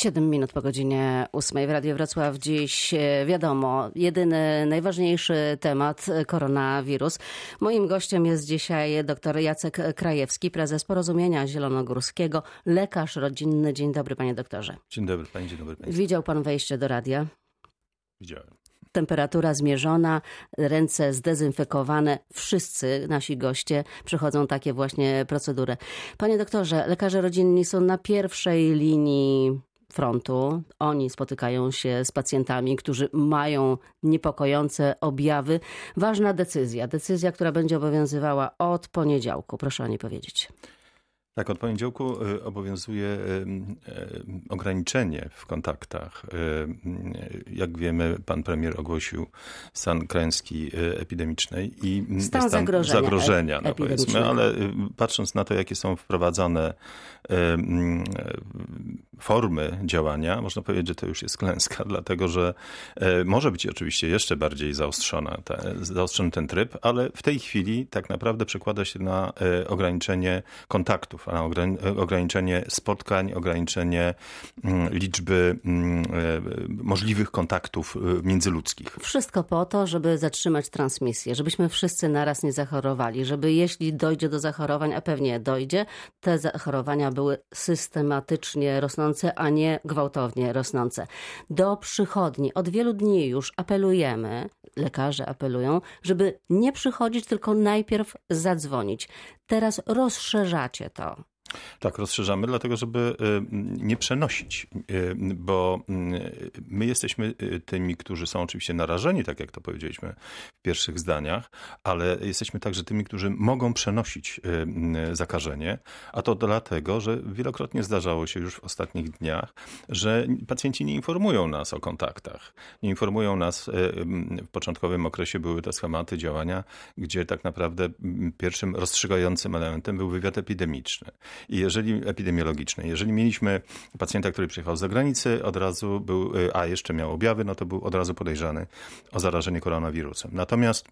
7 minut po godzinie 8 w Radiu Wrocław. Dziś e, wiadomo, jedyny, najważniejszy temat e, koronawirus. Moim gościem jest dzisiaj dr Jacek Krajewski, prezes Porozumienia Zielonogórskiego, lekarz rodzinny. Dzień dobry, panie doktorze. Dzień dobry, panie, dzień dobry. Panie. Widział pan wejście do radia? Widziałem. Temperatura zmierzona, ręce zdezynfekowane. Wszyscy nasi goście przechodzą takie właśnie procedury. Panie doktorze, lekarze rodzinni są na pierwszej linii frontu. Oni spotykają się z pacjentami, którzy mają niepokojące objawy. Ważna decyzja, decyzja, która będzie obowiązywała od poniedziałku. Proszę o nie powiedzieć. Tak, od poniedziałku y, obowiązuje y, y, ograniczenie w kontaktach. Jak wiemy, pan premier ogłosił stan klęski epidemicznej i stan, stan zagrożenia, zagrożenia no powiedzmy, ale patrząc na to, jakie są wprowadzane formy działania, można powiedzieć, że to już jest klęska, dlatego że może być oczywiście jeszcze bardziej zaostrzona, zaostrzony ten tryb, ale w tej chwili tak naprawdę przekłada się na ograniczenie kontaktów na ograniczenie spotkań, ograniczenie mm, liczby mm, e, możliwych kontaktów e, międzyludzkich. Wszystko po to, żeby zatrzymać transmisję, żebyśmy wszyscy naraz nie zachorowali, żeby jeśli dojdzie do zachorowań, a pewnie dojdzie, te zachorowania były systematycznie rosnące, a nie gwałtownie rosnące. Do przychodni od wielu dni już apelujemy, lekarze apelują, żeby nie przychodzić, tylko najpierw zadzwonić. Teraz rozszerzacie to. Tak, rozszerzamy, dlatego żeby y, nie przenosić, y, bo y, my jesteśmy tymi, którzy są oczywiście narażeni, tak jak to powiedzieliśmy w pierwszych zdaniach, ale jesteśmy także tymi, którzy mogą przenosić zakażenie, a to dlatego, że wielokrotnie zdarzało się już w ostatnich dniach, że pacjenci nie informują nas o kontaktach. Nie informują nas, w początkowym okresie były te schematy działania, gdzie tak naprawdę pierwszym rozstrzygającym elementem był wywiad epidemiczny. Jeżeli epidemiologiczny, jeżeli mieliśmy pacjenta, który przyjechał z zagranicy, od razu był, y, a jeszcze miał objawy, no to był od razu podejrzany o zarażenie koronawirusem. Natomiast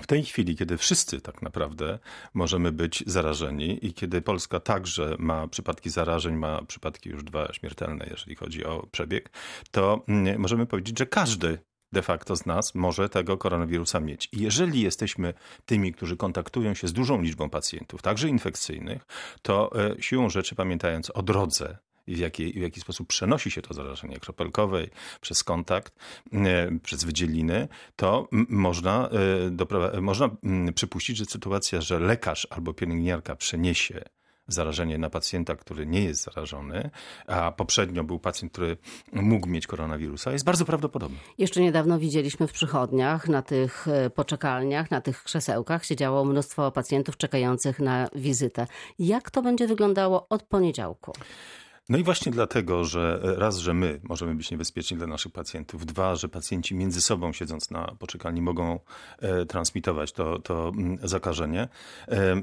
w tej chwili, kiedy wszyscy tak naprawdę możemy być zarażeni i kiedy Polska także ma przypadki zarażeń, ma przypadki już dwa śmiertelne, jeżeli chodzi o przebieg, to mm, możemy powiedzieć, że każdy de facto z nas może tego koronawirusa mieć. I jeżeli jesteśmy tymi, którzy kontaktują się z dużą liczbą pacjentów, także infekcyjnych, to e, siłą rzeczy, pamiętając o drodze w jaki, w jaki sposób przenosi się to zarażenie kropelkowej przez kontakt, e, przez wydzieliny, to można, e, można przypuścić, że sytuacja, że lekarz albo pielęgniarka przeniesie zarażenie na pacjenta, który nie jest zarażony, a poprzednio był pacjent, który mógł mieć koronawirusa, jest bardzo prawdopodobne. Jeszcze niedawno widzieliśmy w przychodniach, na tych e, poczekalniach, na tych krzesełkach siedziało mnóstwo pacjentów czekających na wizytę. Jak to będzie wyglądało od poniedziałku? No i właśnie dlatego, że raz, że my możemy być niebezpieczni dla naszych pacjentów, dwa, że pacjenci między sobą siedząc na poczekalni mogą e, transmitować to, to mm, zakażenie, e,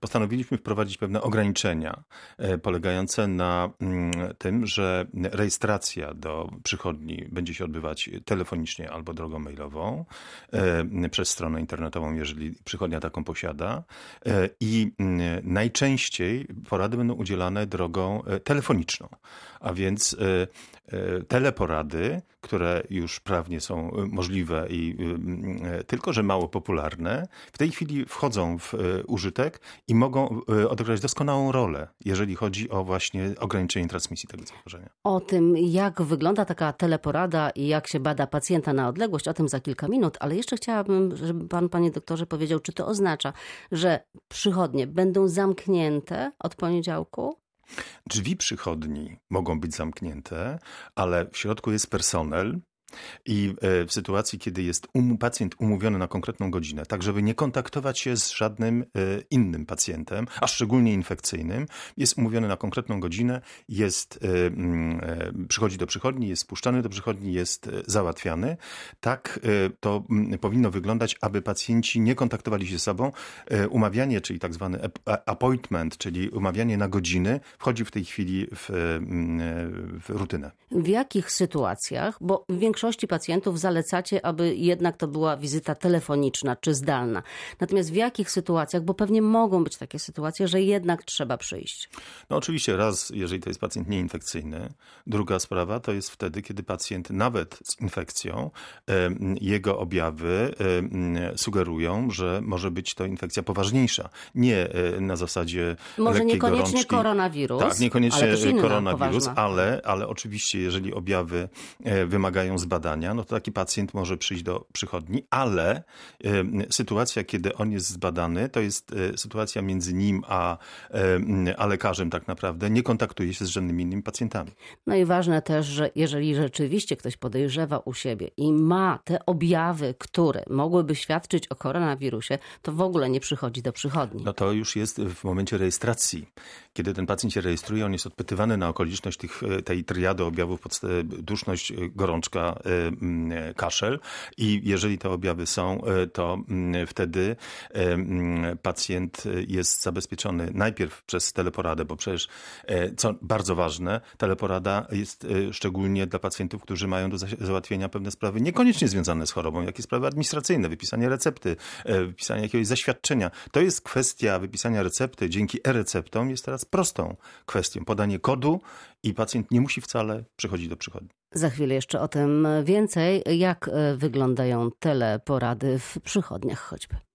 postanowiliśmy wprowadzić pewne ograniczenia e, polegające na mm, tym, że rejestracja do przychodni będzie się odbywać telefonicznie albo drogą mailową, przez stronę internetową, jeżeli przychodnia taką posiada i najczęściej porady będą udzielane drogą telefoniczną telefoniczną. A więc e, e, teleporady, które już prawnie są e, możliwe i tylko, że mało popularne, w tej chwili wchodzą w użytek i mogą odegrać doskonałą rolę, jeżeli chodzi o właśnie ograniczenie transmisji tego zagrożenia. O tym, jak wygląda taka teleporada i jak się bada pacjenta na odległość, o tym za kilka minut, ale jeszcze chciałabym, żeby pan, panie doktorze, powiedział, czy to oznacza, że przychodnie będą zamknięte od poniedziałku? Drzwi przychodni mogą być zamknięte, ale w środku jest personel, i e, w sytuacji, kiedy jest um, pacjent umówiony na konkretną godzinę, tak żeby nie kontaktować się z żadnym e, innym pacjentem, a szczególnie infekcyjnym, jest umówiony na konkretną godzinę, jest, e, mm, przychodzi do przychodni, jest spuszczany do przychodni, jest załatwiany. Tak to mm, powinno wyglądać, aby pacjenci nie kontaktowali się ze sobą. Umawianie, czyli tak zwany appointment, czyli umawianie na godziny, wchodzi w tej chwili w, mm, w rutynę. W jakich sytuacjach, bo większość większości pacjentów zalecacie, aby jednak to była wizyta telefoniczna czy zdalna. Natomiast w jakich sytuacjach, bo pewnie mogą być takie sytuacje, że jednak trzeba przyjść? No oczywiście raz, jeżeli to jest pacjent nieinfekcyjny. Druga sprawa to jest wtedy, kiedy pacjent nawet z infekcją, jego objawy sugerują, że może być to infekcja poważniejsza. Nie e, na zasadzie Może niekoniecznie gorączki. koronawirus. Tak, niekoniecznie ale koronawirus, ale, ale oczywiście, jeżeli objawy e, wymagają zbadania, no to taki pacjent może przyjść do przychodni, ale e, sytuacja, kiedy on jest zbadany, to jest e, sytuacja między nim a, e, a lekarzem tak naprawdę. Nie kontaktuje się z żadnymi innymi pacjentami. No i ważne też, że jeżeli rzeczywiście ktoś podejrzewa u siebie i ma te objawy, które mogłyby świadczyć o koronawirusie, to w ogóle nie przychodzi do przychodni. No to już jest w momencie rejestracji. Kiedy ten pacjent się rejestruje, on jest odpytywany na okoliczność tych, e, tej triady objawów, podsta- duszność, e, gorączka, e, mm, kaszel i jeżeli te objawy są, e, to mm, wtedy e, mm, pacjent jest zabezpieczony najpierw przez teleporadę, bo przecież, e, co bardzo ważne, teleporada jest e, szczególnie dla pacjentów, którzy mają do za- załatwienia pewne sprawy niekoniecznie związane z chorobą, jakie sprawy administracyjne, wypisanie recepty, e, wypisanie jakiegoś zaświadczenia. To jest kwestia wypisania recepty. Dzięki e-receptom jest teraz prostą kwestią. Podanie kodu i pacjent nie musi wcale przychodzić do przychodni. Za chwilę jeszcze o tym więcej, jak e, wyglądają teleporady w przychodniach choćby.